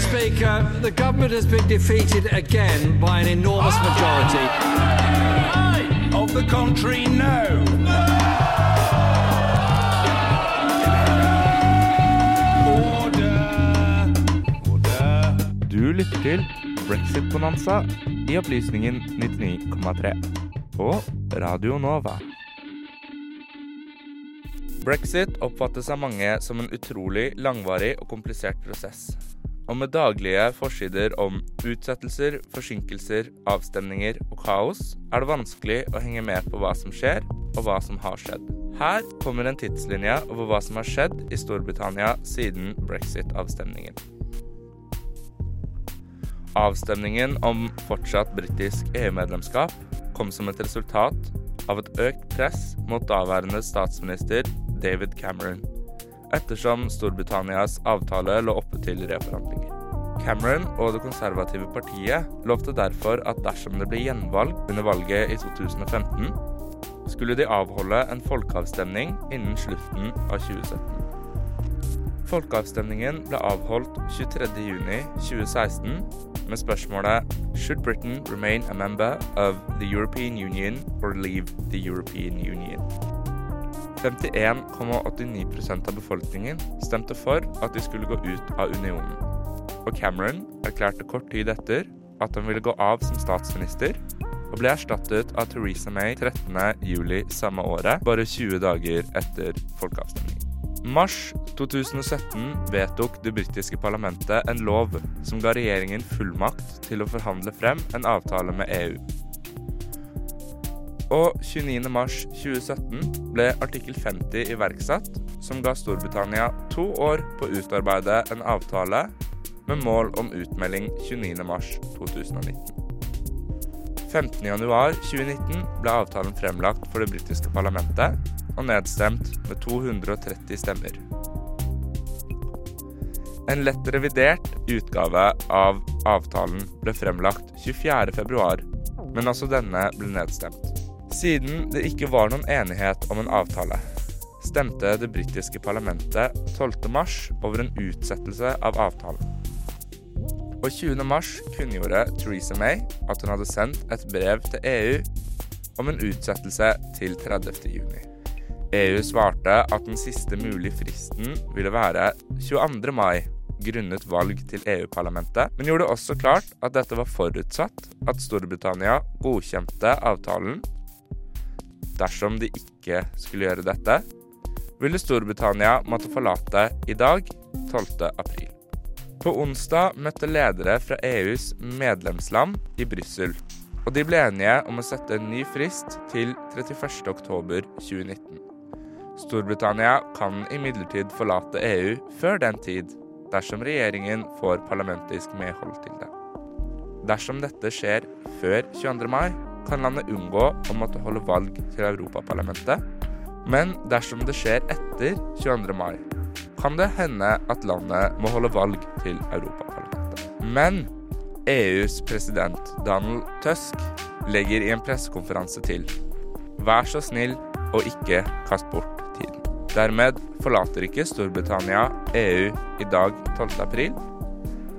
Mr. Speaker, the government has been defeated again by an enormous majority. Of the country, no. Order. Order. Du lytter til Brexit-bonanza i opplysningen 99,3 på Radio Nova. Brexit oppfattes av mange som en utrolig langvarig og komplisert prosess. Og med daglige forsider om utsettelser, forsinkelser, avstemninger og kaos, er det vanskelig å henge med på hva som skjer, og hva som har skjedd. Her kommer en tidslinje over hva som har skjedd i Storbritannia siden brexit-avstemningen. Avstemningen om fortsatt britisk EU-medlemskap kom som et resultat av et økt press mot daværende statsminister David Cameron, ettersom Storbritannias avtale lå oppe til reforhandlinger. Cameron og det konservative partiet lovte derfor at dersom det ble gjenvalg under valget i 2015, skulle de avholde en folkeavstemning innen slutten av 2017. Folkeavstemningen ble avholdt 23.6.2016 med spørsmålet Should Britain remain a member of the European Union or leave the European Union? 51,89% av befolkningen stemte for at de skulle gå ut av unionen. Og Cameron erklærte kort tid etter at han ville gå av som statsminister, og ble erstattet av Theresa May 13.07 samme året, bare 20 dager etter folkeavstemningen. Mars 2017 vedtok det britiske parlamentet en lov som ga regjeringen fullmakt til å forhandle frem en avtale med EU. Og 29.3.2017 ble artikkel 50 iverksatt, som ga Storbritannia to år på å utarbeide en avtale med mål om utmelding 29.3.2019. 15.1.2019 ble avtalen fremlagt for det britiske parlamentet og nedstemt med 230 stemmer. En lett revidert utgave av avtalen ble fremlagt 24.2, men også denne ble nedstemt. Siden det ikke var noen enighet om en avtale, stemte det britiske parlamentet 12.3 over en utsettelse av avtalen. Og 20.3 kunngjorde Theresa May at hun hadde sendt et brev til EU om en utsettelse til 30.6. EU svarte at den siste mulige fristen ville være 22. mai grunnet valg til EU-parlamentet, men gjorde også klart at dette var forutsatt at Storbritannia godkjente avtalen. Dersom de ikke skulle gjøre dette, ville Storbritannia måtte forlate i dag, 12. april. På onsdag møtte ledere fra EUs medlemsland i Brussel, og de ble enige om å sette en ny frist til 31. oktober 2019. Storbritannia kan imidlertid forlate EU før den tid, dersom regjeringen får parlamentisk medhold til det. Dersom dette skjer før 22. mai, kan landet unngå å måtte holde valg til Europaparlamentet. Men dersom det skjer etter 22. mai, kan det hende at landet må holde valg til Europaparlamentet. Men EUs president Donald Tusk legger i en pressekonferanse til Vær så snill og ikke kast bort tiden. Dermed forlater ikke Storbritannia EU i dag 12. april,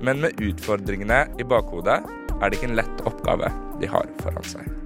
men med utfordringene i bakhodet er det ikke en lett oppgave de har foran seg.